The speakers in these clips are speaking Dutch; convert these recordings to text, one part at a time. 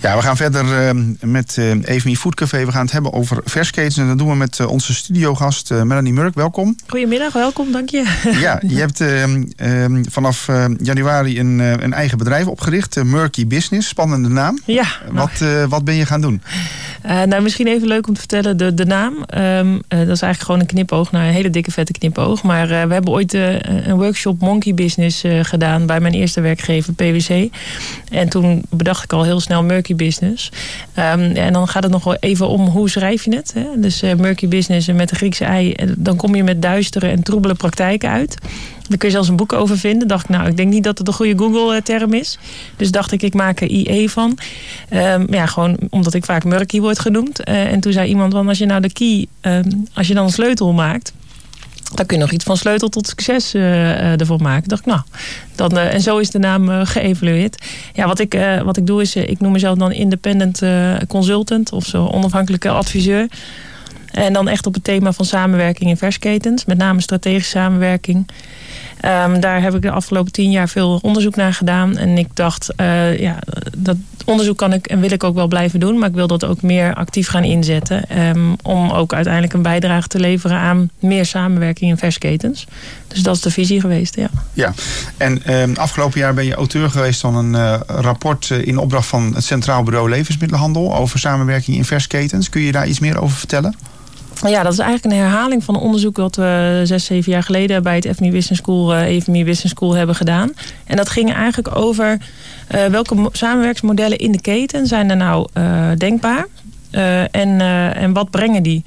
Ja, we gaan verder uh, met uh, Evenie Food Café. We gaan het hebben over versketens. En dat doen we met uh, onze studiogast Melanie Murk. Welkom. Goedemiddag, welkom, dank je. Ja, je hebt ehm, ehm, vanaf januari een, een, eigen bedrijf opgericht. Murky Business, spannende naam. Ja. Wat, wat ben je gaan doen? nou, misschien even leuk om te vertellen, de, de naam. Um, dat is eigenlijk gewoon een knipoog naar een hele dikke vette knipoog. Maar we hebben ooit een workshop Monkey Business gedaan bij mijn eerste werkgever PwC. En toen bedacht ik al heel snel Murky Business. Ehm, en dan gaat het nog wel even om hoe schrijf je het. Hè? Dus uh, Murky Business met de Griekse ei. Dan kom je met duistere en troebele praktijken uit. Daar kun je zelfs een boek over vinden. Dacht ik, nou, ik denk niet dat het een goede Google-term is. Dus dacht ik, ik maak er IE van. Um, ja, gewoon omdat ik vaak Murky word genoemd. Uh, en toen zei iemand, van als je nou de key, um, als je dan een sleutel maakt dan kun je nog iets van sleutel tot succes uh, ervoor maken. Dacht ik, nou, dan, uh, en zo is de naam geëvalueerd. Ja, wat ik, wat ik doe is, ik noem mezelf dan independent consultant of zo onafhankelijke adviseur. En dan echt op het thema van samenwerking in versketens, met name strategische samenwerking. Um, daar heb ik de afgelopen tien jaar veel onderzoek naar gedaan. En ik dacht, uh, ja, dat onderzoek kan ik en wil ik ook wel blijven doen. Maar ik wil dat ook meer actief gaan inzetten. Um, om ook uiteindelijk een bijdrage te leveren aan meer samenwerking in versketens. Dus dat is de visie geweest, ja. Ja, en um, afgelopen jaar ben je auteur geweest van een uh, rapport uh, in opdracht van het Centraal Bureau Levensmiddelenhandel over samenwerking in versketens. Kun je daar iets meer over vertellen? Ja, dat is eigenlijk een herhaling van een onderzoek wat we zes, zeven jaar geleden bij het FMI Business School, uh, eh, FMI Business School hebben gedaan. En dat ging eigenlijk over uh, welke samenwerksmodellen in de keten zijn er nou uh, denkbaar en, en wat brengen die.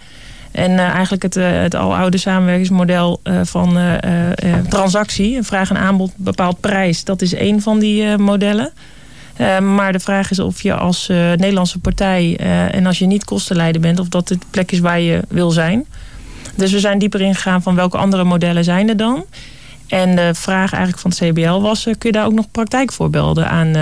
En eigenlijk het, het aloude samenwerkingsmodel van transactie, vraag en aanbod bepaalt prijs, dat is één van die modellen. Uh, maar de vraag is of je als uh, Nederlandse partij uh, en als je niet kostenleider bent, of dat het plek is waar je wil zijn. Dus we zijn dieper ingegaan van welke andere modellen zijn er dan. En de vraag eigenlijk van het CBL was: kun je daar ook nog praktijkvoorbeelden aan,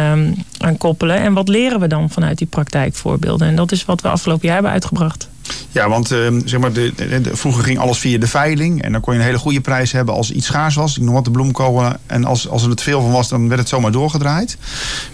aan koppelen? En wat leren we dan vanuit die praktijkvoorbeelden? En dat is wat we afgelopen jaar hebben uitgebracht. Ja, want uh, zeg maar, de, vroeger ging alles via de veiling. En dan kon je een hele goede prijs hebben als iets schaars was. Ik noem wat de bloemkolen. En als, als er te veel van was, dan werd het zomaar doorgedraaid.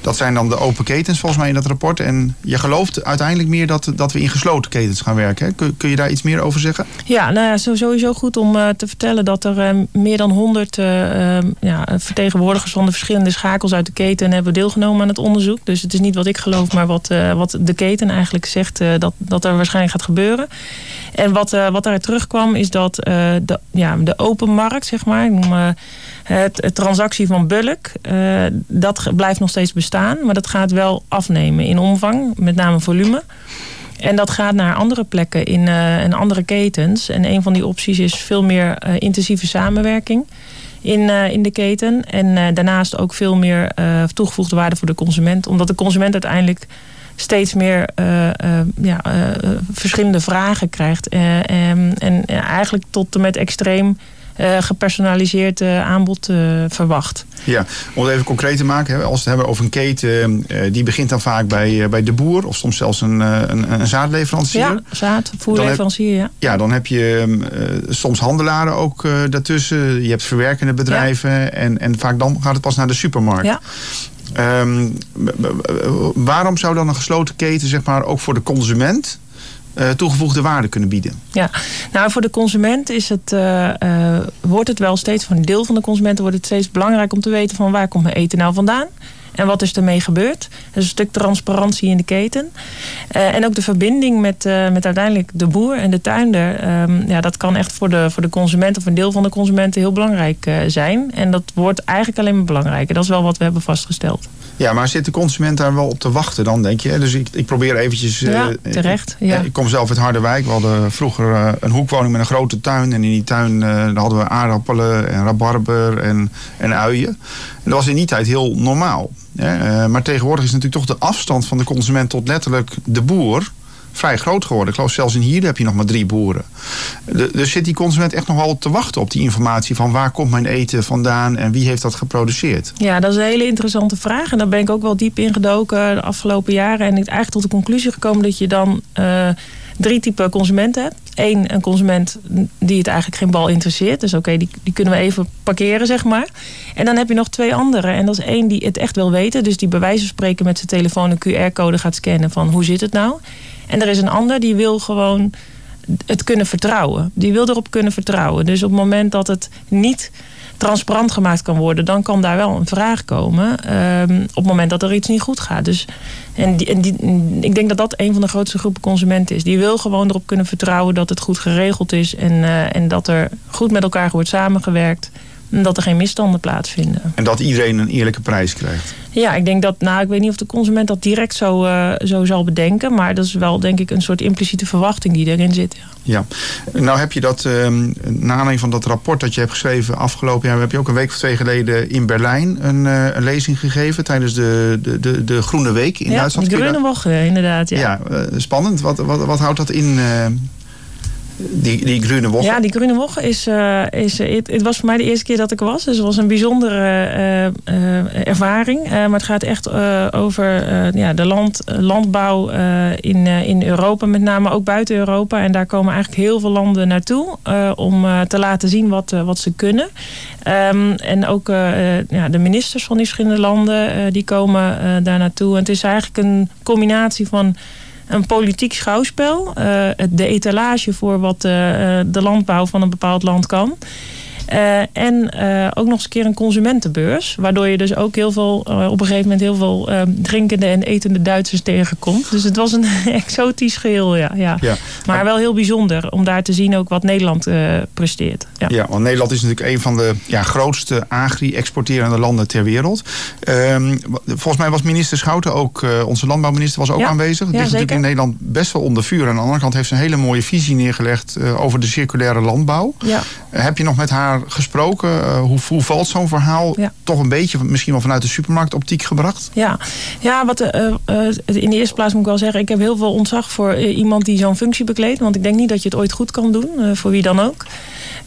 Dat zijn dan de open ketens volgens mij in dat rapport. En je gelooft uiteindelijk meer dat, dat we in gesloten ketens gaan werken. Hè? Kun, kun je daar iets meer over zeggen? Ja, nou ja, sowieso goed om uh, te vertellen dat er uh, meer dan 100 ja, vertegenwoordigers van de verschillende schakels uit de keten hebben deelgenomen aan het onderzoek. Dus het is niet wat ik geloof, maar wat, wat de keten eigenlijk zegt dat, dat er waarschijnlijk gaat gebeuren. En wat, uh, wat daar terugkwam is dat uh, de, ja, de open markt, zeg maar, uh, het, transactie van bulk, dat blijft nog steeds bestaan. Maar dat gaat wel afnemen in omvang, met name volume. En dat gaat naar andere plekken in, in andere ketens. En een van die opties is veel meer intensieve samenwerking in, in de keten. En daarnaast ook veel meer toegevoegde waarde voor de consument. Omdat de consument uiteindelijk steeds meer uh, uh, ja, uh, verschillende vragen krijgt. en, en eigenlijk tot en met extreem gepersonaliseerd aanbod verwacht. Ja, om het even concreet te maken, als we het hebben over een keten, die begint dan vaak bij, bij de boer of soms zelfs een, een, een zaadleverancier. Ja, zaad, voerleverancier, ja. Ja, dan heb je soms handelaren ook daartussen. Je hebt verwerkende bedrijven en, en vaak dan gaat het pas naar de supermarkt. Ja. Um, waarom zou dan een gesloten keten, zeg maar, ook voor de consument uh, toegevoegde waarde kunnen bieden? Ja, nou voor de consument is het, uh, uh, wordt het wel steeds, van een deel van de consumenten wordt het steeds belangrijk om te weten van waar komt mijn eten nou vandaan. En wat is ermee gebeurd? Dus een stuk transparantie in de keten. Uh, en ook de verbinding met, uh, met uiteindelijk de boer en de tuinder. Um, ja, dat kan echt voor de, voor de consument of een deel van de consumenten heel belangrijk uh, zijn. En dat wordt eigenlijk alleen maar belangrijker. Dat is wel wat we hebben vastgesteld. Ja, maar zit de consument daar wel op te wachten dan, denk je? Dus ik, ik probeer eventjes... Ja, terecht. Ja. Ik kom zelf uit Harderwijk. We hadden vroeger een hoekwoning met een grote tuin. En in die tuin hadden we aardappelen en rabarber en, en uien. En dat was in die tijd heel normaal. Uh, maar tegenwoordig is natuurlijk toch de afstand van de consument tot letterlijk de boer vrij groot geworden. Ik geloof zelfs in hier heb je nog maar drie boeren. dus zit die consument echt nog wel te wachten op die informatie van waar komt mijn eten vandaan en wie heeft dat geproduceerd? Ja, dat is een hele interessante vraag. En daar ben ik ook wel diep in gedoken de afgelopen jaren. En ik eigenlijk tot de conclusie gekomen dat je dan. Uh, drie typen consumenten hebt. Eén, een consument die het eigenlijk geen bal interesseert. Dus oké, die, die kunnen we even parkeren, zeg maar. En dan heb je nog twee andere. En dat is één die het echt wil weten. Dus die bij wijze van spreken met zijn telefoon een QR-code gaat scannen van hoe zit het nou. En er is een ander die wil gewoon het kunnen vertrouwen. Die wil erop kunnen vertrouwen. Dus op het moment dat het niet transparant gemaakt kan worden, dan kan daar wel een vraag komen. Ehm, op het moment dat er iets niet goed gaat. Dus, en, en die, ik denk dat dat een van de grootste groepen consumenten is. Die wil gewoon erop kunnen vertrouwen dat het goed geregeld is en, uh, en dat er goed met elkaar wordt samengewerkt dat er geen misstanden plaatsvinden. En dat iedereen een eerlijke prijs krijgt. Ja, ik denk dat, nou, ik weet niet of de consument dat direct zo, uh, zo zal bedenken. Maar dat is wel, denk ik, een soort impliciete verwachting die erin zit. Ja, ja. nou heb je dat, uh, na aanleiding van dat rapport dat je hebt geschreven afgelopen jaar, heb je ook een week of twee geleden in Berlijn een, uh, een lezing gegeven tijdens de, de, de, de Groene Week in ja, Duitsland. De Groene Woche, inderdaad. Ja, ja spannend. Wat, wat, wat houdt dat in? Die, die Groene Woche? Ja, die Groene Woche is... Uh, is het, het, was voor mij de eerste keer dat ik was. Dus het was een bijzondere uh, ervaring. maar het gaat echt over ja, de land, landbouw in, in Europa. Met name ook buiten Europa. En daar komen eigenlijk heel veel landen naartoe. om te laten zien wat, wat ze kunnen. Um, en ook ja, de ministers van die verschillende landen... die komen daar naartoe. En het is eigenlijk een combinatie van een politiek schouwspel. Uh, de etalage voor wat uh, de landbouw van een bepaald land kan. Uh, en uh, ook nog eens een keer een consumentenbeurs. Waardoor je dus ook heel veel, uh, op een gegeven moment heel veel drinkende en etende Duitsers tegenkomt. Dus het was een exotisch geheel, ja, ja. ja. Maar wel heel bijzonder om daar te zien ook wat Nederland presteert. Ja. ja, want Nederland is natuurlijk een van de ja, grootste agri-exporterende landen ter wereld. Um, volgens mij was minister Schouten ook, onze landbouwminister was ook aanwezig. Het ja, ligt natuurlijk in Nederland best wel onder vuur. Aan de andere kant heeft ze een hele mooie visie neergelegd over de circulaire landbouw. Ja. heb je nog met haar gesproken. Uh, hoe, hoe valt zo'n verhaal ja. toch een beetje, misschien wel vanuit de supermarktoptiek gebracht? Ja, ja wat, uh, uh, in de eerste plaats moet ik wel zeggen, ik heb heel veel ontzag voor iemand die zo'n functie bekleedt. Want ik denk niet dat je het ooit goed kan doen, voor wie dan ook.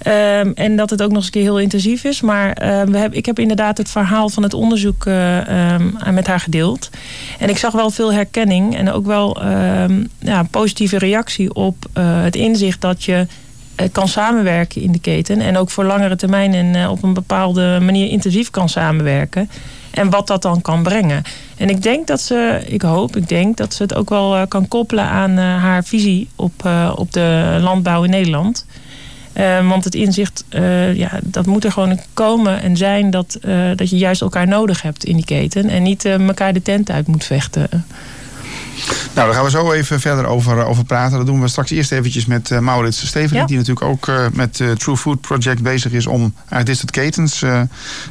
Um, en dat het ook nog eens een keer heel intensief is. Maar we hebben, ik heb inderdaad het verhaal van het onderzoek um, met haar gedeeld. En ik zag wel veel herkenning en ook wel um, ja, positieve reactie op het inzicht dat je kan samenwerken in de keten. En ook voor langere termijn en op een bepaalde manier intensief kan samenwerken. En wat dat dan kan brengen. En ik denk dat ze, ik hoop, ik denk dat ze het ook wel kan koppelen aan haar visie op, op de landbouw in Nederland. Want het inzicht, ja, dat moet er gewoon komen en zijn dat, dat je juist elkaar nodig hebt in die keten. En niet elkaar de tent uit moet vechten. Nou, daar gaan we zo even verder over, over praten. Dat doen we straks eerst eventjes met uh, Maurits Steven, ja. die natuurlijk ook uh, met uh, True Food Project bezig is om eigenlijk dit soort ketens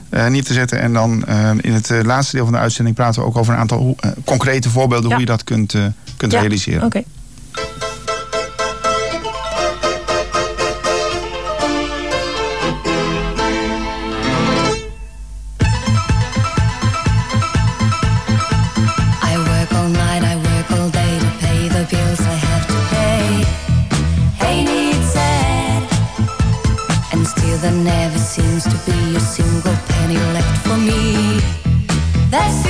neer te zetten. En dan in het laatste deel van de uitzending praten we ook over een aantal concrete voorbeelden ja. hoe je dat kunt, kunt ja. realiseren. Oké. Okay. seems to be a single penny left for me. That's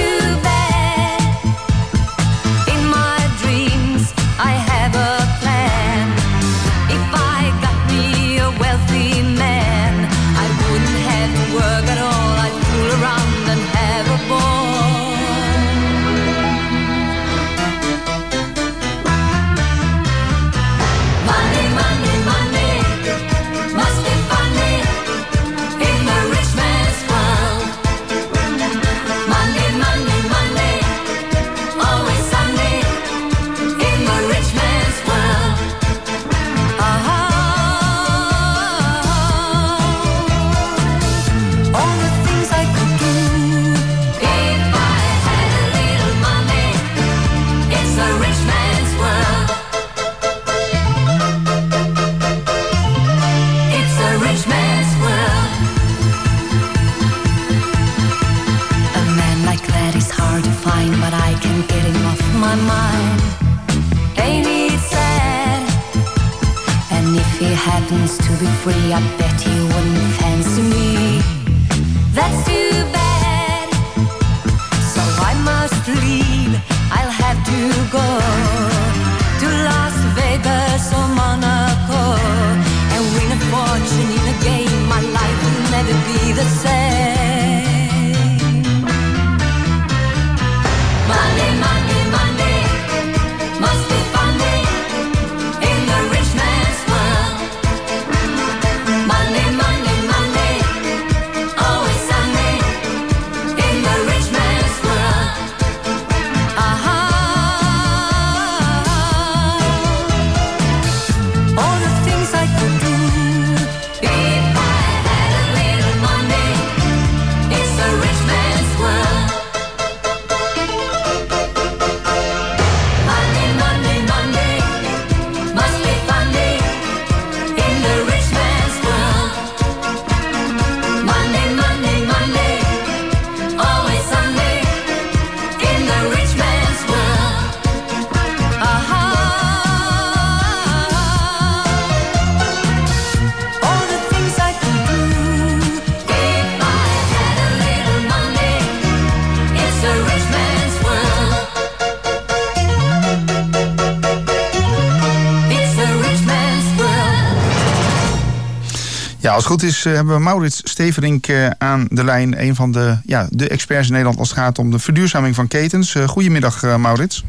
als het goed is hebben we Maurits Steverink aan de lijn. Een van de, ja, de experts in Nederland als het gaat om de verduurzaming van ketens. goedemiddag Maurits.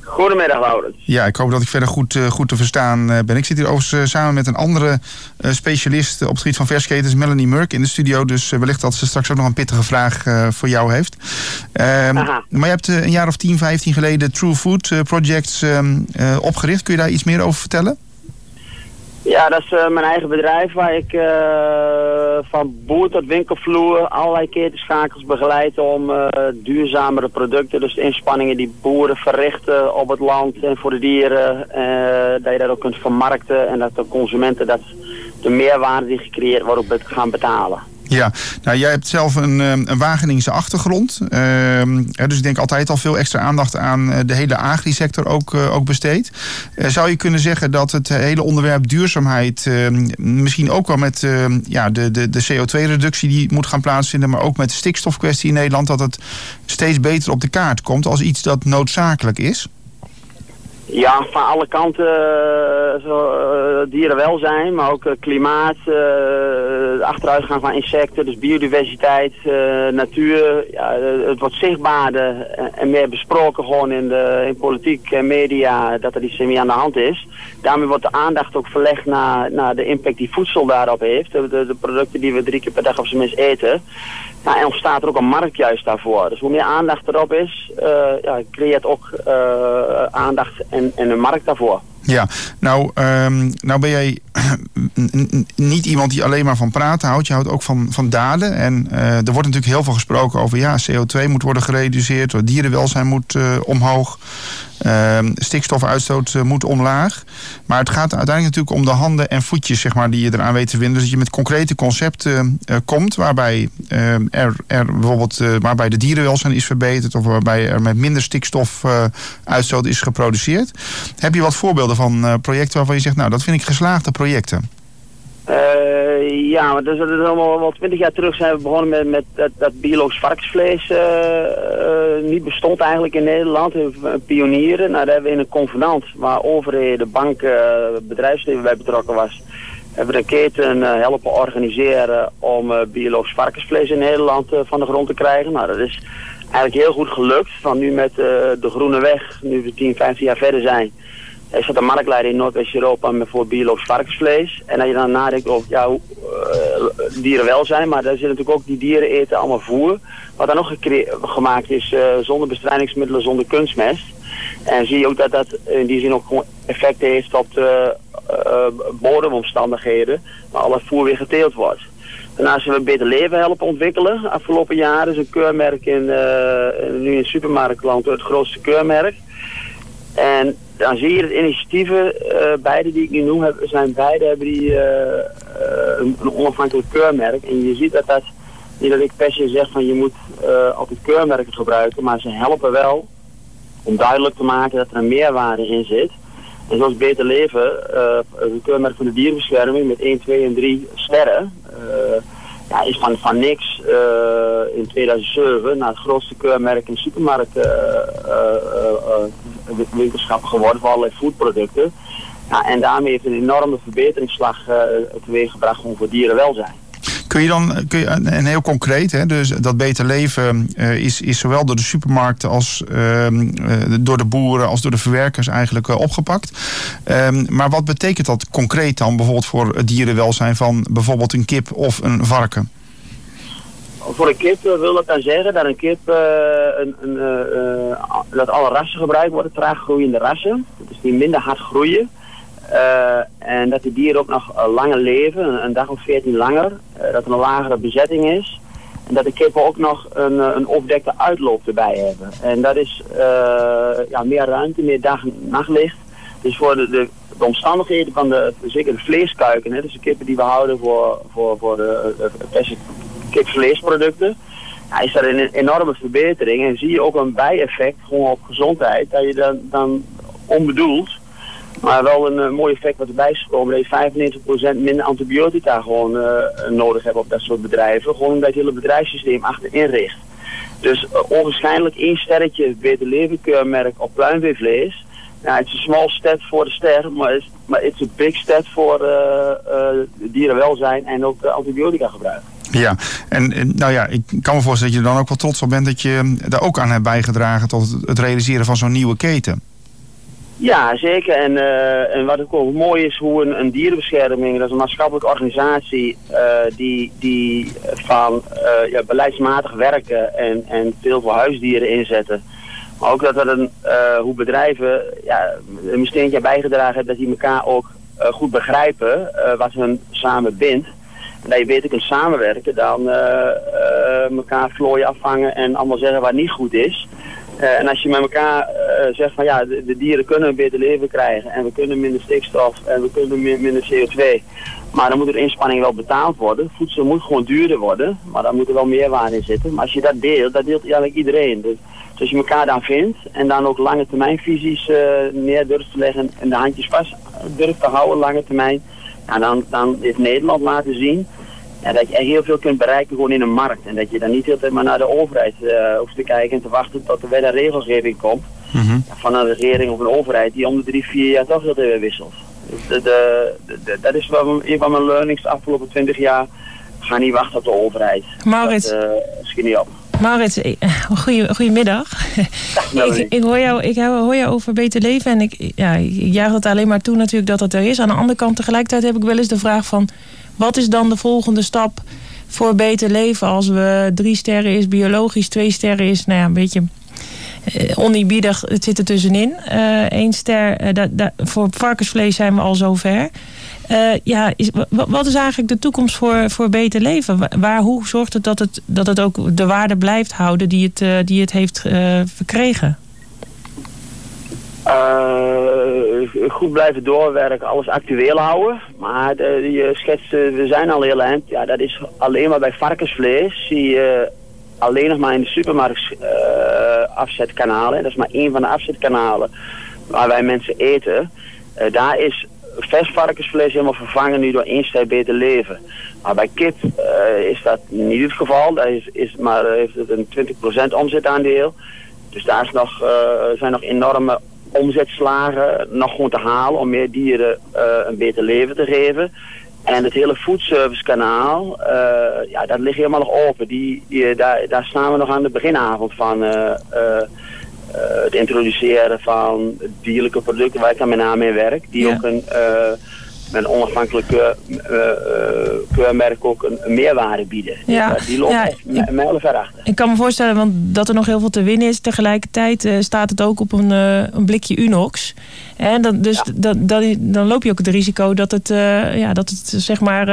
Goedemiddag, Laurens. Ja, ik hoop dat ik verder goed, goed te verstaan ben. Ik zit hier overigens samen met een andere specialist op het gebied van versketens, Melanie Murk, in de studio. Dus wellicht dat ze straks ook nog een pittige vraag voor jou heeft. Ehm, maar je hebt een jaar of 10, 15 geleden True Food Projects ehm, opgericht. Kun je daar iets meer over vertellen? Ja, dat is uh, mijn eigen bedrijf waar ik uh, van boer tot winkelvloer allerlei ketenschakels begeleid om uh, duurzamere producten, dus de inspanningen die boeren verrichten op het land en voor de dieren, dat je dat ook kunt vermarkten en dat de consumenten dat de meerwaarde die gecreëerd wordt ook gaan betalen. Ja, nou jij hebt zelf een, ehm, een Wageningse achtergrond. Uh, dus ik denk altijd al veel extra aandacht aan eh, de hele agrisector ook, uh, ook besteed. Uh, zou je kunnen zeggen dat het hele onderwerp duurzaamheid ehm, misschien ook wel met ja, de, de, de CO2-reductie die moet gaan plaatsvinden, maar ook met de stikstofkwestie in Nederland, dat het steeds beter op de kaart komt als iets dat noodzakelijk is? Ja, van alle kanten zo, uh, dierenwelzijn, maar ook uh, klimaat, achteruitgang van insecten, dus biodiversiteit, natuur. Ja, het wordt zichtbaarder en meer besproken gewoon in, de, in politiek en media dat er iets meer aan de hand is. Daarmee wordt de aandacht ook verlegd naar, naar de impact die voedsel daarop heeft. De, producten die we drie keer per dag op zijn minst eten. Nou, en ontstaat er ook een markt juist daarvoor. Dus hoe meer aandacht erop is, ja, creëert ook aandacht en, en een markt daarvoor. Ja, nou, um, nou ben jij niet iemand die alleen maar van praten houdt. Je houdt ook van, van daden. En uh, er wordt natuurlijk heel veel gesproken over... ja, CO2 moet worden gereduceerd, dierenwelzijn moet uh, omhoog... Uh, stikstofuitstoot uh, moet omlaag. Maar het gaat uiteindelijk natuurlijk om de handen en voetjes zeg maar, die je eraan weet te vinden. Dus dat je met concrete concepten komt waarbij, ehm, er, er bijvoorbeeld, waarbij de dierenwelzijn is verbeterd of waarbij er met minder stikstofuitstoot is geproduceerd. Heb je wat voorbeelden van projecten waarvan je zegt, nou dat vind ik geslaagde projecten? Uh, ja, maar dat is, allemaal wel twintig jaar terug zijn we begonnen met, met dat, biologisch varkensvlees uh, niet bestond eigenlijk in Nederland. Pionieren, nou daar hebben we in een convenant waar overheden, banken, bedrijfsleven bij betrokken was. Hebben we een keten helpen organiseren om biologisch varkensvlees in Nederland van de grond te krijgen. Nou dat is eigenlijk heel goed gelukt. Van nu met de Groene Weg, nu we 10, 15 jaar verder zijn er zat een marktleider in Noordwest-Europa voor biologisch varkensvlees. En als je dan nadenkt over ja, uh, dierenwelzijn, maar daar zit natuurlijk ook die dieren eten allemaal voer. Wat dan nog gemaakt is uh, zonder bestrijdingsmiddelen, zonder kunstmest. En zie je ook dat dat in die zin ook effect heeft op de uh, bodemomstandigheden, waar al het voer weer geteeld wordt. Daarnaast hebben we Beter Leven helpen ontwikkelen. Afgelopen jaren is een keurmerk in, nu in supermarktland het grootste keurmerk. En dan zie je het initiatieven, uh, beide die ik nu noem, hebben, zijn beide hebben die uh, een, een, onafhankelijk keurmerk. En je ziet dat dat, niet dat ik per zeg van je moet uh, altijd keurmerken gebruiken, maar ze helpen wel om duidelijk te maken dat er een meerwaarde in zit. En zoals Beter Leven, een keurmerk van de dierenbescherming met 1, 2 en 3 sterren ja, is van, van niks uh, in 2007 naar het grootste keurmerk in supermarkt uh, uh, winkelschap geworden voor allerlei foodproducten. Ja, en daarmee heeft een enorme verbeteringsslag teweeggebracht voor dierenwelzijn. Kun je dan, kun je, en heel concreet, hè, dus dat beter leven uh, is, is zowel door de supermarkten als uh, door de boeren als door de verwerkers eigenlijk uh, opgepakt. Ehm, maar wat betekent dat concreet dan bijvoorbeeld voor het dierenwelzijn van bijvoorbeeld een kip of een varken? Voor een kip wil dat dan zeggen dat een kip een, een, dat alle rassen gebruikt worden, traag groeiende rassen. Dus die minder hard groeien. Uh, en dat de dieren ook nog uh, langer leven, een, dag of veertien langer. Uh, dat er een lagere bezetting is. En dat de kippen ook nog een, een opdekte uitloop erbij hebben. En dat is ja, meer ruimte, meer dag- en nachtlicht. Dus voor de, de, de, omstandigheden van de, zeker vleeskuiken, hè, dus de kippen die we houden voor, voor, voor de, de kipvleesproducten, ja, is dat een enorme verbetering. En zie je ook een bijeffect gewoon op gezondheid, dat je dan, dan onbedoeld maar wel een uh, mooi effect wat erbij is gekomen. Dat je 95% minder antibiotica gewoon uh, nodig hebben op dat soort bedrijven. Gewoon omdat het hele bedrijfssysteem achterin richt. Dus uh, onwaarschijnlijk één sterretje beter levenkeurmerk op pluimveevlees. ja, het is een small step voor de ster, maar het maar is een big step voor dierenwelzijn en ook antibiotica gebruik. Ja, en nou ja, ik kan me voorstellen dat je er dan ook wel trots op bent dat je daar ook aan hebt bijgedragen tot het realiseren van zo'n nieuwe keten. Ja, zeker. En, uh, en wat ook mooi is, hoe een, een dierenbescherming, dat is een maatschappelijke organisatie uh, die, die van uh, ja, beleidsmatig werken en, en veel voor huisdieren inzetten. Maar ook dat er een, hoe bedrijven ja, een steentje bijgedragen hebben dat die elkaar ook goed begrijpen wat hun samen bindt. En dat je beter kunt samenwerken dan elkaar vlooien afvangen en allemaal zeggen wat niet goed is. Uh, en als je met elkaar uh, zegt van ja, de, dieren kunnen een beter leven krijgen en we kunnen minder stikstof en we kunnen minder CO2. Maar dan moet er inspanning wel betaald worden. Voedsel moet gewoon duurder worden, maar daar moet er wel meerwaarde in zitten. Maar als je dat deelt, dat deelt eigenlijk iedereen. Dus, dus als je elkaar dan vindt en dan ook lange termijnvisies uh, neer durft te leggen en de handjes vast durft te houden lange termijn. Ja, dan, dan heeft Nederland laten zien ja, dat je heel veel kunt bereiken gewoon in een markt. En dat je dan niet heel maar naar de overheid uh, hoeft te kijken en te wachten tot er weer een regelgeving komt. Mm Van een regering of een overheid die om de drie, vier jaar toch heel weer wisselt. Dus de, de, de, dat is wel een van mijn learnings de afgelopen twintig jaar. Ga niet wachten op de overheid. Maurits. Dat uh, schiet niet op. Maurits, eh, goeie, goedemiddag. ik, ik, hoor jou, ik hoor jou over beter leven en ik, ja, ik jaag het alleen maar toe natuurlijk dat het er is. Aan de andere kant tegelijkertijd heb ik wel eens de vraag van... Wat is dan de volgende stap voor beter leven als we drie sterren is biologisch, twee sterren is, nou ja, een beetje oneerbiedig, het zit er tussenin. Eén uh, ster, uh, voor varkensvlees zijn we al zover. Uh, ja, wat is eigenlijk de toekomst voor, voor beter leven? Waar, hoe zorgt het dat, het dat het ook de waarde blijft houden die het, die het heeft verkregen? Uh, goed blijven doorwerken, alles actueel houden. Maar je schetst, we zijn al heel eind. Ja, dat is alleen maar bij varkensvlees. Zie je alleen nog maar in de supermarkt afzetkanalen. Dat is maar één van de afzetkanalen waar wij mensen eten. Uh, daar is vers varkensvlees helemaal vervangen nu door ster beter leven. Maar bij kip is dat niet het geval. Daar is, is maar heeft het een 20% omzetaandeel. Dus daar is nog, zijn nog enorme omzetslagen nog gewoon te halen om meer dieren een beter leven te geven. En het hele foodservice-kanaal, ja, dat ligt helemaal nog open. Die, die, daar, daar staan we nog aan de beginavond van het introduceren van dierlijke producten waar ik dan met name in werk. Die ook een met een onafhankelijk keurmerk ook een, meerwaarde bieden. Ja. Dus, die loopt ja, echt ver achter. Ik kan me voorstellen want dat er nog heel veel te winnen is. Tegelijkertijd staat het ook op een, een blikje Unox. En dan, dus ja. dan loop je ook het risico dat het, uh, ja, dat het zeg maar,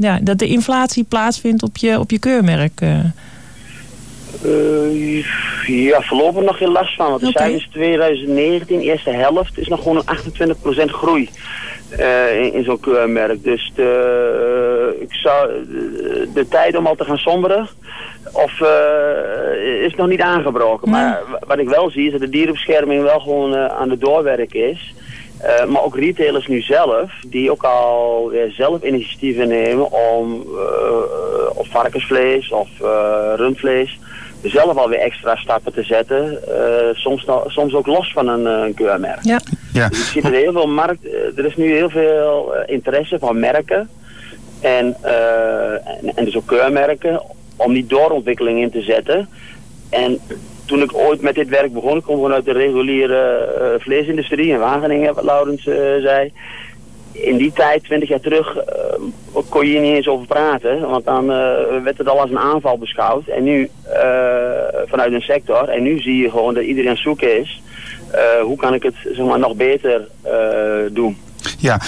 ja, dat de inflatie plaatsvindt op je, op je keurmerk. Uh, ja, voorlopig nog geen last van. Want de okay. cijfers 2019, eerste helft, is nog gewoon een 28% groei. Uh, in, in zo'n keurmerk. Dus de, uh, ik zou, de, de, tijd om al te gaan somberen of, is nog niet aangebroken. Nee. Maar wat ik wel zie is dat de dierenbescherming wel gewoon aan de doorwerk is. maar ook retailers nu zelf, die ook al weer zelf initiatieven nemen om of varkensvlees of rundvlees zelf alweer extra stappen te zetten. Uh, soms, soms ook los van een, een keurmerk. Ja. Ja. Dus je ziet er heel veel markt, eh, er is nu heel veel uh, interesse van merken en, en, en, dus ook keurmerken om die doorontwikkeling in te zetten. En toen ik ooit met dit werk begon, ik kom vanuit de reguliere vleesindustrie in Wageningen, wat Laurens zei in die tijd, twintig jaar terug, uh, kon je hier niet eens over praten. Want dan uh, werd het al als een aanval beschouwd. En nu, uh, vanuit een sector. En nu zie je gewoon dat iedereen zoeken is. hoe kan ik het zeg maar, nog beter doen. Ja,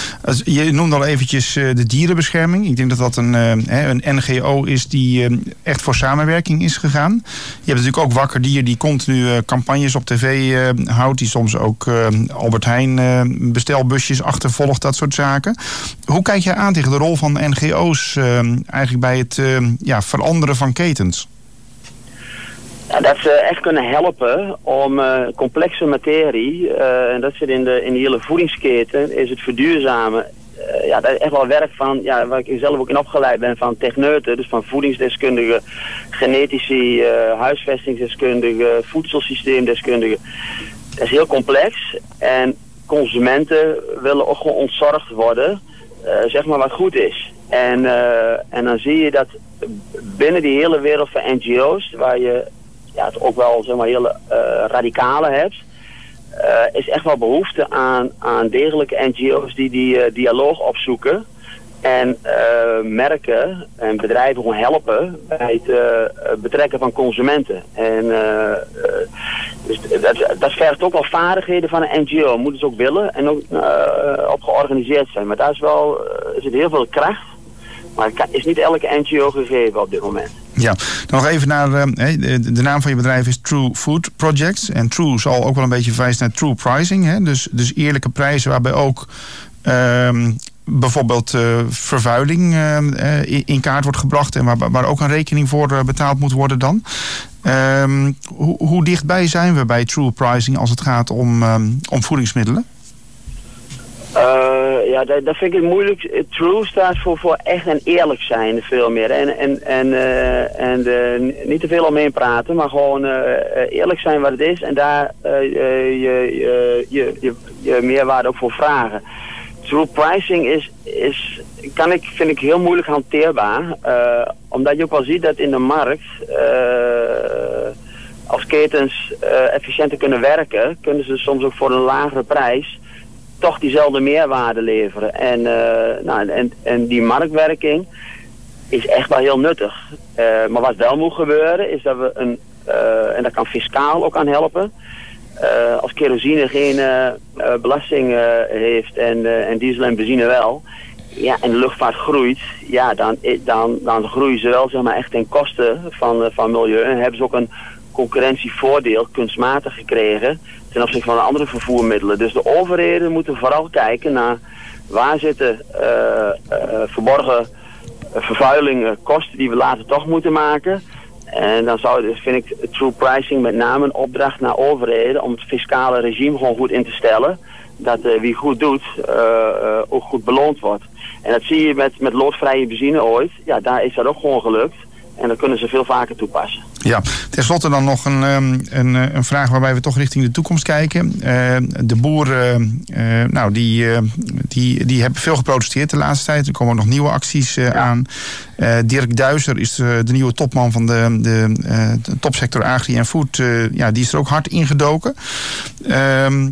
je noemde al eventjes uh, de dierenbescherming. Ik denk dat dat een, uh, een NGO is die uh, echt voor samenwerking is gegaan. Je hebt natuurlijk ook Wakker Dier die continu campagnes op tv houdt. Die soms ook Albert Heijn bestelbusjes achtervolgt, dat soort zaken. Hoe kijk jij aan tegen de rol van NGO's eigenlijk bij het ja, veranderen van ketens? Ja, dat ze echt kunnen helpen om uh, complexe materie, uh, en dat zit in de, in de hele voedingsketen, is het verduurzamen. Uh, ja, dat is echt wel werk van, ja, waar ik zelf ook in opgeleid ben, van techneuten, dus van voedingsdeskundigen, genetici, huisvestingsdeskundigen, voedselsysteemdeskundigen. dat is heel complex. En consumenten willen ook gewoon ontzorgd worden, zeg maar wat goed is. En, en dan zie je dat binnen die hele wereld van NGO's, waar je ja, het ook wel zeg maar, hele radicale hebt, is echt wel behoefte aan, aan degelijke NGO's die die dialoog opzoeken. En merken en bedrijven gewoon helpen bij het betrekken van consumenten. En dus dat, dat vergt ook wel vaardigheden van een NGO. Moeten ze ook willen en ook op georganiseerd zijn. Maar daar is wel er zit heel veel kracht. Maar het is niet elke NGO gegeven op dit moment. Ja, nog even naar de, de, naam van je bedrijf is True Food Projects. En True zal ook wel een beetje verwijzen naar True Pricing. Hè? Dus, dus eerlijke prijzen waarbij ook ehm, bijvoorbeeld uh, vervuiling uh, in kaart wordt gebracht en waar, waar ook een rekening voor betaald moet worden dan. Um, hoe, hoe, dichtbij zijn we bij true pricing als het gaat om, um, om voedingsmiddelen? Uh, ja, dat, vind ik moeilijk. True staat voor, voor echt en eerlijk zijn, veel meer. En, en, en, uh, en uh, niet te veel omheen praten, maar gewoon eerlijk zijn wat het is en daar je, je, je, je, meerwaarde ook voor vragen. True pricing is, is kan ik, vind ik heel moeilijk hanteerbaar. Omdat je ook wel ziet dat in de markt, als ketens efficiënter kunnen werken, kunnen ze soms ook voor een lagere prijs toch diezelfde meerwaarde leveren. En, nou, en, en die marktwerking is echt wel heel nuttig. maar wat wel moet gebeuren is dat we een, en dat kan fiscaal ook aan helpen, als kerosine geen belasting heeft en, en diesel en benzine wel, ja, en de luchtvaart groeit, ja, dan, dan, dan groeien ze wel zeg maar, echt ten koste van, van milieu. En hebben ze ook een concurrentievoordeel kunstmatig gekregen ten opzichte van andere vervoermiddelen. Dus de overheden moeten vooral kijken naar waar zitten verborgen vervuilingen, kosten die we later toch moeten maken. En dan zou, dus vind ik true pricing met name een opdracht naar overheden om het fiscale regime gewoon goed in te stellen. Dat uh, wie goed doet, ook goed beloond wordt. En dat zie je met, met loodvrije benzine ooit. Ja, daar is dat ook gewoon gelukt. En dan kunnen ze veel vaker toepassen. Ja, tenslotte dan nog een, ehm, een, een vraag waarbij we toch richting de toekomst kijken. de boeren, nou, die, die, die hebben veel geprotesteerd de laatste tijd. Er komen nog nieuwe acties aan. Dirk Duizer is de nieuwe topman van de, de, de topsector Agri en Food. ja, die is er ook hard ingedoken. Ehm,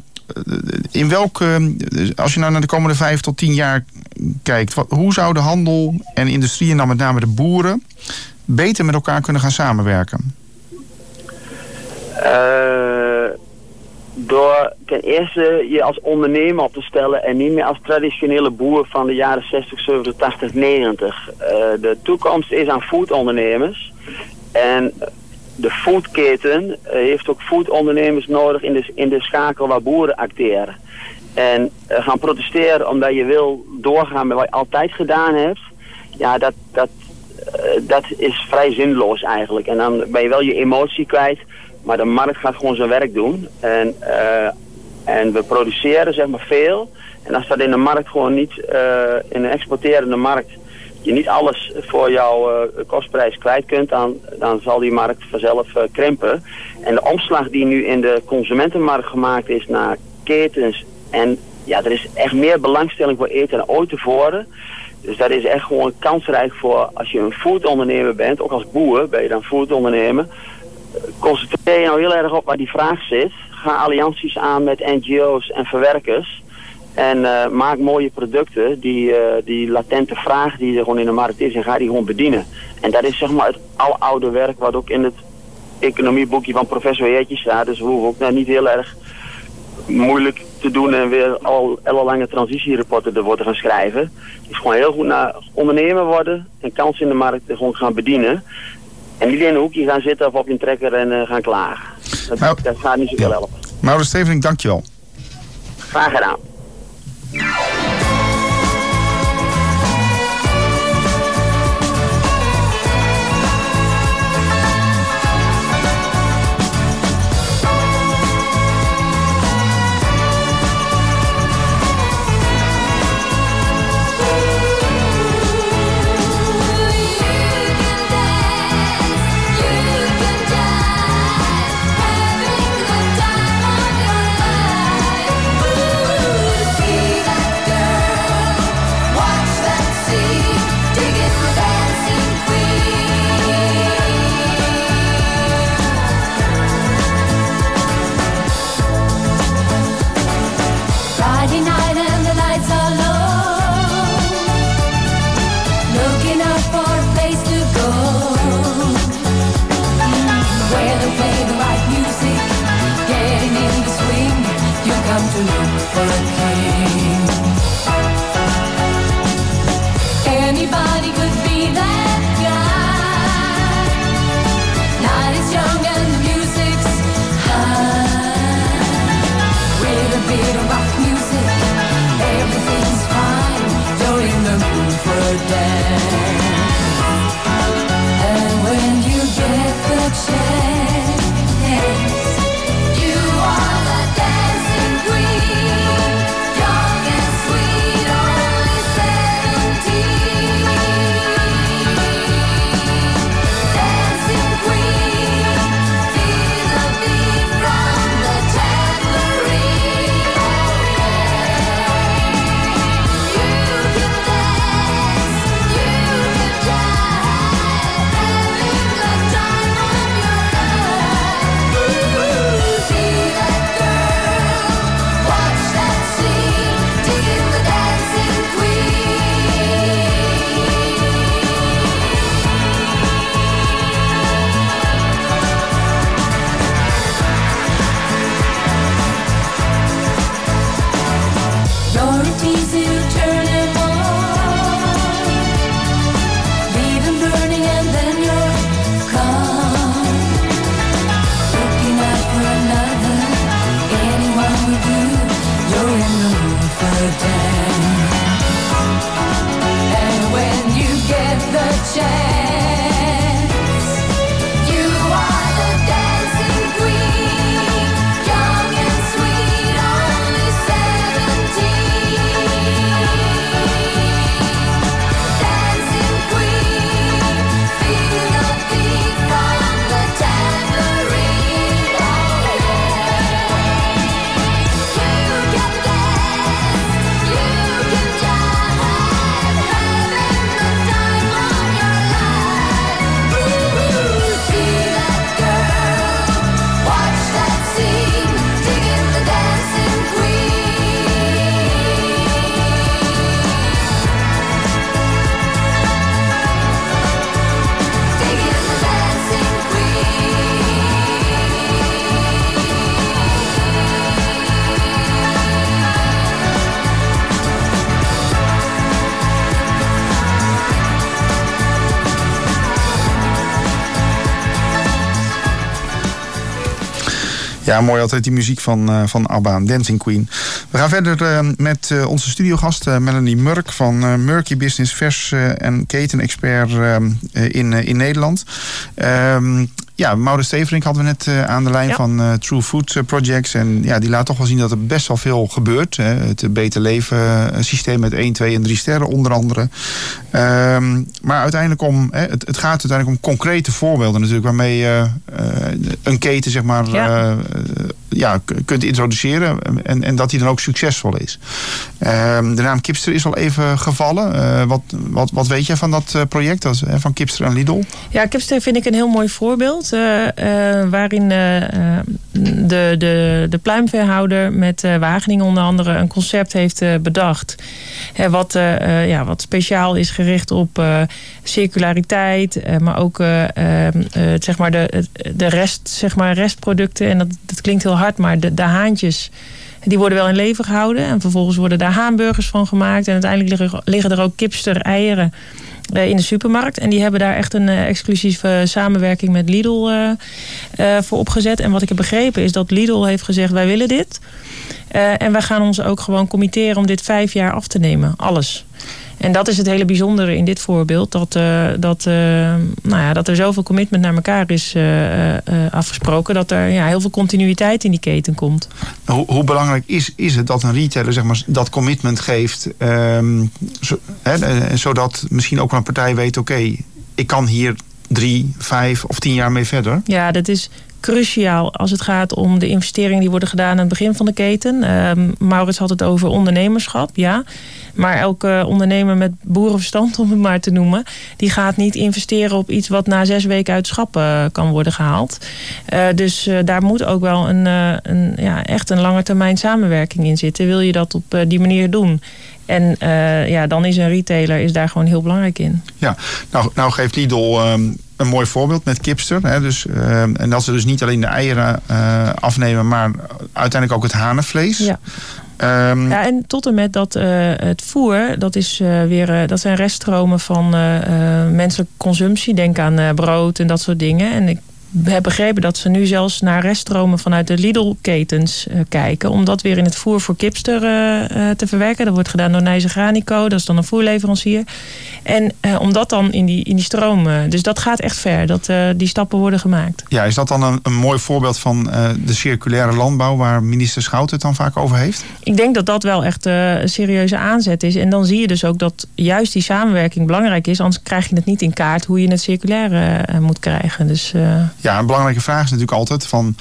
in welke, als je nou naar de komende vijf tot tien jaar kijkt, wat, hoe zou de handel en industrie en dan met name de boeren beter met elkaar kunnen gaan samenwerken? Uh, door ten eerste je als ondernemer op te stellen en niet meer als traditionele boer van de jaren 60, 70, 80, 90. Uh, de toekomst is aan foodondernemers. En de foodketen uh, heeft ook foodondernemers nodig in de, in de schakel waar boeren acteren. En uh, gaan protesteren omdat je wil doorgaan met wat je altijd gedaan hebt. Ja, dat, dat, dat is vrij zinloos eigenlijk. En dan ben je wel je emotie kwijt. Maar de markt gaat gewoon zijn werk doen. En, uh, en we produceren zeg maar veel. En als dat in de markt gewoon niet, in een exporterende markt, je niet alles voor jouw kostprijs kwijt kunt, dan, dan zal die markt vanzelf krimpen. En de omslag die nu in de consumentenmarkt gemaakt is naar ketens en ja, er is echt meer belangstelling voor eten dan ooit tevoren. Dus dat is echt gewoon kansrijk voor als je een foodondernemer bent, ook als boer ben je dan foodondernemer. Concentreer je nou heel erg op waar die vraag zit. Ga allianties aan met NGO's en verwerkers. En uh, maak mooie producten, die, uh, die latente vraag die er gewoon in de markt is, en ga die gewoon bedienen. En dat is zeg maar het oude werk wat ook in het economieboekje van professor Heertje staat. Dus we hoeven ook nou niet heel erg moeilijk te doen en weer al ellenlange transitierapporten ervoor te gaan schrijven. Is gewoon heel goed naar ondernemer worden en kansen in de markt gewoon gaan bedienen. En niet in een hoekje gaan zitten of op je trekker en uh, gaan klagen. Dat, nou, dat gaat niet zoveel ja. helpen. Maurits Stevening, dankjewel. Graag gedaan. Ja, mooi altijd die muziek van, eh, van ABBA, Dancing Queen. We gaan verder eh, met eh, onze studiogast Melanie Murk van Murky Business, vers en ketenexpert in, in Nederland. Ehm, ja, Maurits Steverink hadden we net eh, aan de lijn Ja. van eh, True Food eh, Projects. En ja, die laat toch wel zien dat er best wel veel gebeurt. Hè. Het Beter Leven systeem met 1, 2 en 3 sterren onder andere. Ehm, maar uiteindelijk om, hè, het, het gaat uiteindelijk om concrete voorbeelden natuurlijk. Waarmee je een keten zeg maar Ja. ja, kunt introduceren. En, en dat die dan ook succesvol is. Ehm, de naam Kipster is al even gevallen. Wat, wat, wat weet jij van dat project dat van Kipster en Lidl? Ja, Kipster vind ik een heel mooi voorbeeld. Eh, eh, waarin eh, de, de, de pluimveehouder met Wageningen onder andere een concept heeft bedacht. Hè, wat, ja, wat speciaal is gericht op circulariteit. maar ook eh, eh, eh, zeg maar de, de rest, zeg maar restproducten. En dat, dat klinkt heel hard, maar de, de haantjes. Die worden wel in leven gehouden. En vervolgens worden daar haanburgers van gemaakt. En uiteindelijk liggen, liggen er ook kipster eieren in de supermarkt. En die hebben daar echt een eh, exclusieve samenwerking met Lidl eh, eh, voor opgezet. En wat ik heb begrepen is dat Lidl heeft gezegd: wij willen dit. Eh, en wij gaan ons ook gewoon committeren om dit vijf jaar af te nemen. Alles. En dat is het hele bijzondere in dit voorbeeld. Dat, eh, dat, eh, nou ja, dat er zoveel commitment naar elkaar is eh, afgesproken. Dat er ja, heel veel continuïteit in die keten komt. Hoe, hoe belangrijk is, is het dat een retailer zeg maar, dat commitment geeft, ehm, zo, hè, eh, zodat misschien ook wel een partij weet: oké, ik kan hier drie, vijf of tien jaar mee verder? Ja, dat is cruciaal als het gaat om de investeringen die worden gedaan aan het begin van de keten. Ehm, Maurits had het over ondernemerschap, ja. Maar elke ondernemer met boerenverstand, om het maar te noemen, die gaat niet investeren op iets wat na zes weken uit schap eh, kan worden gehaald. Eh, dus eh, daar moet ook wel een, een, ja, echt een lange termijn samenwerking in zitten. Wil je dat op die manier doen? En ja, dan is een retailer is daar gewoon heel belangrijk in. Ja, nou, nou geeft Lidl ehm, een mooi voorbeeld met Kipster. Hè, dus, eh, en dat ze dus niet alleen de eieren eh, afnemen, maar uiteindelijk ook het hanenvlees. Ja. Ehm, Ja, en tot en met dat eh, het voer, dat, is, eh, weer, eh, dat zijn reststromen van menselijke consumptie. Denk aan brood en dat soort dingen. En ik heb begrepen dat ze nu zelfs naar reststromen vanuit de Lidl-ketens eh, kijken. Om dat weer in het voer voor kipster eh, eh, te verwerken. Dat wordt gedaan door Nijze Granico, dat is dan een voerleverancier. En om dat dan in die, in die stroom... dus dat gaat echt ver, dat die stappen worden gemaakt. ja, is dat dan een, een mooi voorbeeld van de circulaire landbouw waar minister Schout het dan vaak over heeft? Ik denk dat dat wel echt een serieuze aanzet is. En dan zie je dus ook dat juist die samenwerking belangrijk is. Anders krijg je het niet in kaart hoe je het circulaire moet krijgen. Dus Ja, een belangrijke vraag is natuurlijk altijd van...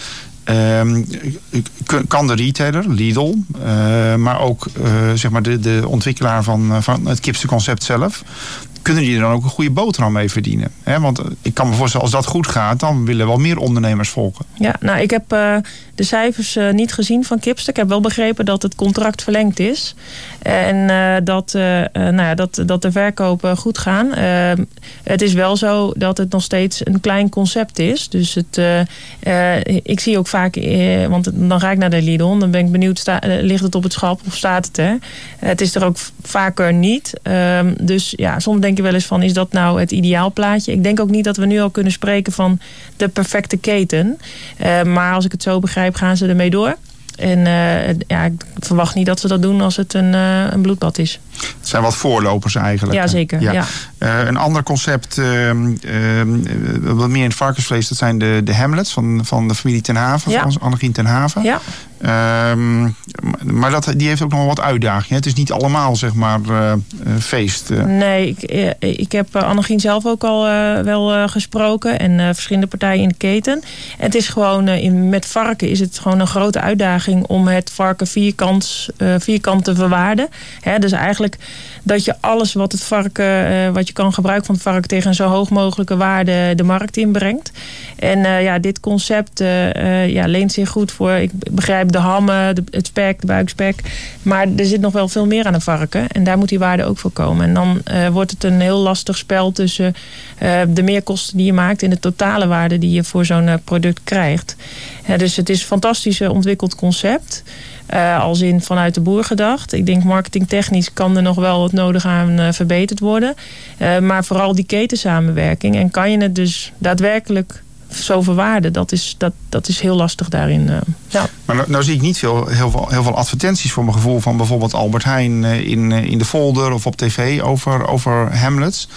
ehm, kan de retailer, Lidl, eh, maar ook eh, zeg maar de, de ontwikkelaar van, eh, van het kipstenconcept zelf... kunnen die er dan ook een goede boterham mee verdienen? Hè, want eh, ik kan me voorstellen, als dat goed gaat... dan willen wel meer ondernemers volgen. ja, nou, ik heb eh, de cijfers eh, niet gezien van Kipster. Ik heb wel begrepen dat het contract verlengd is. En dat, nou ja, dat, dat de verkopen goed gaan. Het is wel zo dat het nog steeds een klein concept is. Dus het, ik zie ook vaak, want dan ga ik naar de Lidl. Dan ben ik benieuwd, sta, ligt het op het schap of staat het er? het is er ook vaker niet. Ehm, dus ja, soms denk je wel eens van, is dat nou het ideaalplaatje? Ik denk ook niet dat we nu al kunnen spreken van de perfecte keten. Eh, maar als ik het zo begrijp, gaan ze ermee door. En eh, ja, ik verwacht niet dat ze dat doen als het een, eh, een bloedbad is. Het zijn wat voorlopers eigenlijk. Ja, zeker. Ja. Een ander concept, ehm, ehm, eh, wat meer in het varkensvlees... dat zijn de, de Hamlets van, van de familie Ten Haven, Ja. van Annegien Ten Haven. Ja. Ehm, maar dat, die heeft ook nog wel wat uitdagingen. Het is niet allemaal, zeg maar, eh, eh, feest. eh. Nee, ik, ik heb Annegien zelf ook al wel gesproken. En verschillende partijen in de keten. En het is gewoon, met varken is het gewoon een grote uitdaging om het varken vierkant, vierkant te verwaarden. Hè, dus eigenlijk dat je alles wat het varken, wat je kan gebruiken van het varken tegen een zo hoog mogelijke waarde de markt inbrengt. En ja, dit concept ja, leent zich goed voor, ik begrijp de hammen, het spek, de buikspek. Maar er zit nog wel veel meer aan een varken. En daar moet die waarde ook voor komen. En dan eh, wordt het een heel lastig spel tussen eh, de meerkosten die je maakt en de totale waarde die je voor zo'n eh, product krijgt. Dus het is een fantastisch ontwikkeld concept. Als in vanuit de boer gedacht. Ik denk marketingtechnisch kan er nog wel het nodige aan verbeterd worden. Maar vooral die ketensamenwerking. En kan je het dus daadwerkelijk zo verwaarden. Dat is, dat, dat is heel lastig daarin. eh. ja. Maar nou, nou zie ik niet veel, heel, veel, heel veel advertenties voor mijn gevoel... van bijvoorbeeld Albert Heijn eh, in, eh, in de folder of op tv over, over Hamlets.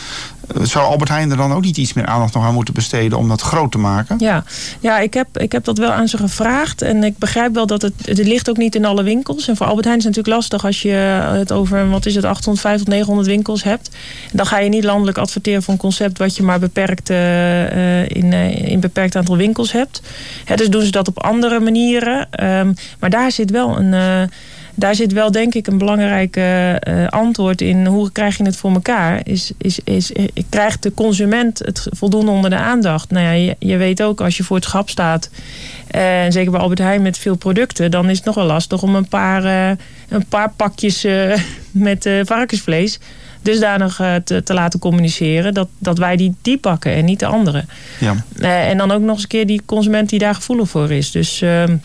Zou Albert Heijn er dan ook niet iets meer aandacht nog aan moeten besteden... om dat groot te maken? Ja, ja ik, heb, ik heb dat wel aan ze gevraagd. En ik begrijp wel dat het, het ligt ook niet in alle winkels. En voor Albert Heijn is het natuurlijk lastig als je het over, wat is het, 850 tot 900 winkels hebt. Dan ga je niet landelijk adverteren voor een concept wat je maar beperkt, eh, in, eh, in beperkt aantal winkels hebt. Dus doen ze dat op andere manieren. Ehm, maar daar zit wel een. eh, daar zit wel denk ik een belangrijk eh, antwoord in. Hoe krijg je het voor elkaar? Is, is, is, eh, krijgt de consument het voldoende onder de aandacht? Nou ja, je, je weet ook als je voor het schap staat... eh, en zeker bij Albert Heijn met veel producten... dan is het nog wel lastig om een paar, een paar pakjes met varkensvlees... dusdanig te, te laten communiceren... Dat, dat wij die, die pakken en niet de andere. Ja. En dan ook nog eens een keer die consument die daar gevoelig voor is. Dus ehm,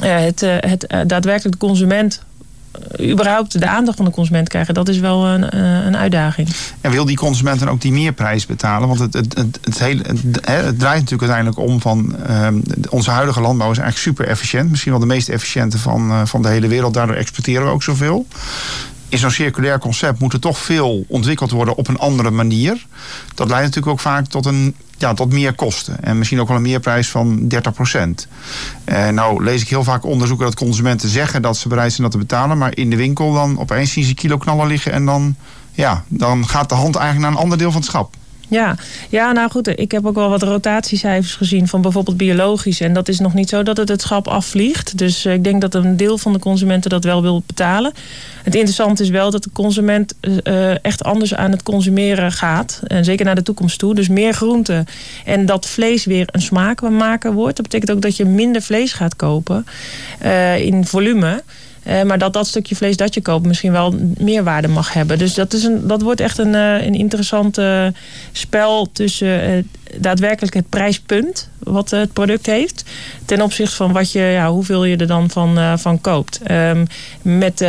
het, eh, het eh, daadwerkelijk de consument, eh, überhaupt de aandacht van de consument krijgen, dat is wel een, eh, een uitdaging. En wil die consument dan ook die meerprijs betalen? Want het, het, het, het, hele, het, draait natuurlijk uiteindelijk om van... ehm, onze huidige landbouw is eigenlijk super efficiënt. Misschien wel de meest efficiënte van, eh, van de hele wereld. Daardoor exporteren we ook zoveel. In zo'n circulair concept moet er toch veel ontwikkeld worden op een andere manier. Dat leidt natuurlijk ook vaak tot een ja, tot meer kosten. En misschien ook wel een meerprijs van 30 procent. nou lees ik heel vaak onderzoeken dat consumenten zeggen dat ze bereid zijn dat te betalen. Maar in de winkel dan opeens zien ze kilo knallen liggen. En dan, ja, dan gaat de hand eigenlijk naar een ander deel van het schap. Ja, ja, nou goed, ik heb ook wel wat rotatiecijfers gezien van bijvoorbeeld biologisch. En dat is nog niet zo dat het het schap afvliegt. Dus eh, ik denk dat een deel van de consumenten dat wel wil betalen. Het interessante is wel dat de consument uh, echt anders aan het consumeren gaat. En zeker naar de toekomst toe. Dus meer groenten. En dat vlees weer een smaakmaker wordt. Dat betekent ook dat je minder vlees gaat kopen uh, in volume. Eh, maar dat dat stukje vlees dat je koopt misschien wel meer waarde mag hebben. Dus dat, is een, dat wordt echt een, eh, een interessant spel tussen eh, daadwerkelijk het prijspunt wat het product heeft. Ten opzichte van wat je, ja, hoeveel je er dan van, van koopt. Ehm, met,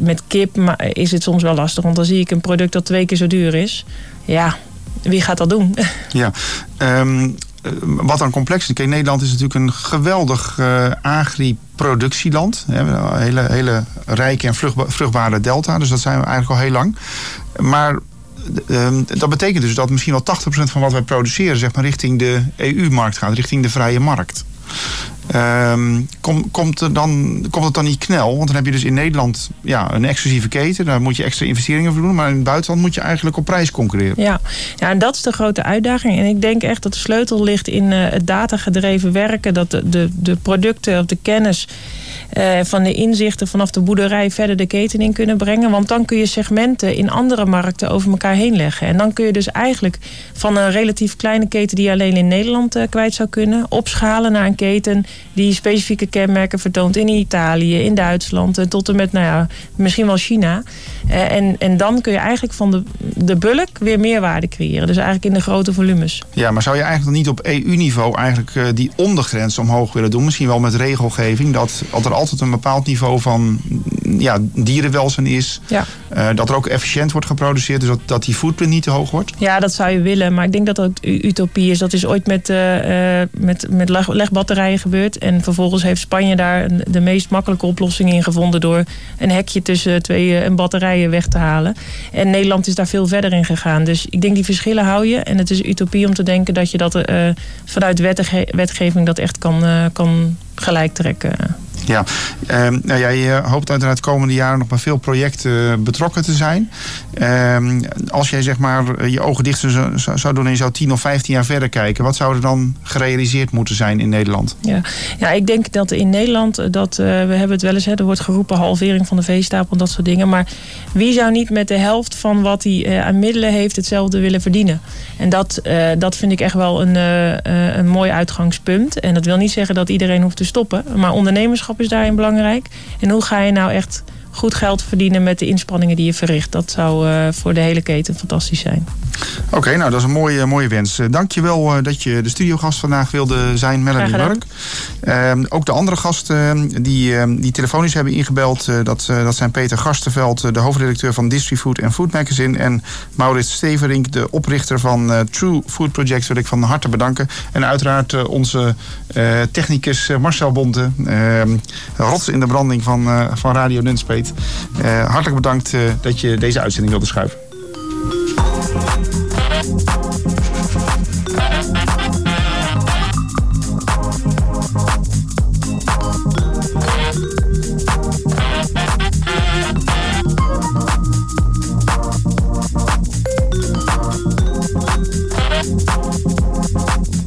met kip is het soms wel lastig. Want dan zie ik een product dat twee keer zo duur is. Ja, wie gaat dat doen? Ja, ehm, eh, wat dan complex is. Kijk, Nederland is natuurlijk een geweldig eh agri-productieland. Een hele, hele rijke en vruchtba- vruchtbare delta. Dus dat zijn we eigenlijk al heel lang. Maar ehm, dat betekent dus dat misschien wel 80% van wat wij produceren... Zeg maar, richting de EU-markt gaat, richting de vrije markt. Ehm, kom, komt, dan, komt het dan niet knel? Want dan heb je dus in Nederland ja, een exclusieve keten. Daar moet je extra investeringen voor doen. Maar in het buitenland moet je eigenlijk op prijs concurreren. Ja. ja, en dat is de grote uitdaging. En ik denk echt dat de sleutel ligt in eh, het datagedreven werken. Dat de, de, de producten of de kennis eh, van de inzichten vanaf de boerderij verder de keten in kunnen brengen. Want dan kun je segmenten in andere markten over elkaar heen leggen. En dan kun je dus eigenlijk van een relatief kleine keten die alleen in Nederland eh, kwijt zou kunnen, opschalen naar een keten die specifieke kenmerken vertoont in Italië, in Duitsland, eh, tot en met nou ja, misschien wel China. En, en dan kun je eigenlijk van de, de bulk weer meerwaarde creëren. Dus eigenlijk in de grote volumes. Ja, maar zou je eigenlijk dan niet op EU-niveau eigenlijk die ondergrens omhoog willen doen? Misschien wel met regelgeving, dat, dat altijd een bepaald niveau van mm, ja, dierenwelzijn is. Ja. Eh, dat er ook efficiënt wordt geproduceerd, dus dat, dat die footprint niet te hoog wordt. Ja, dat zou je willen. Maar ik denk dat dat utopie is. Dat is ooit met, eh, eh, met, met leg- legbatterijen gebeurd. En vervolgens heeft Spanje daar de meest makkelijke oplossing in gevonden... door een hekje tussen twee een batterijen weg te halen. En Nederland is daar veel verder in gegaan. Dus ik denk die verschillen hou je. En het is utopie om te denken dat je dat vanuit wetgeving... dat echt kan, kan gelijk trekken. Ja, Ehm, nou, jij hoopt uiteraard de komende jaren nog bij veel projecten eh, betrokken te zijn. Ehm, als jij zeg maar je ogen dicht zou, zou doen en je zou 10 of 15 jaar verder kijken, wat zou er dan gerealiseerd moeten zijn in Nederland? Ja. ja, ik denk dat in Nederland, eh, dat, eh, we hebben het wel eens, hè, er wordt geroepen halvering van de veestapel en dat soort dingen. Maar wie zou niet met de helft van wat hij eh, aan middelen heeft hetzelfde willen verdienen? En dat, dat vind ik echt wel een, een mooi uitgangspunt. En dat wil niet zeggen dat iedereen hoeft te stoppen. Maar ondernemerschap is daarin belangrijk. En hoe ga je nou echt goed geld verdienen met de inspanningen die je verricht? Dat zou eh, voor de hele keten fantastisch zijn. Oké, nou dat is een mooie, mooie wens. Uh, Dank je wel uh, dat je de studiogast vandaag wilde zijn, Melanie Burk. Uh, ook de andere gasten die, uh, die telefonisch hebben ingebeld, uh, dat, dat zijn Peter Garstenveld, de hoofdredacteur van Distrifood en Food Magazine. En Maurits Steverink, de oprichter van True Food Project, wil ik van harte bedanken. En uiteraard onze technicus Marcel Bonte, rots in de branding van, van Radio Nunspeet. Hartelijk bedankt dat je deze uitzending wilde schuiven.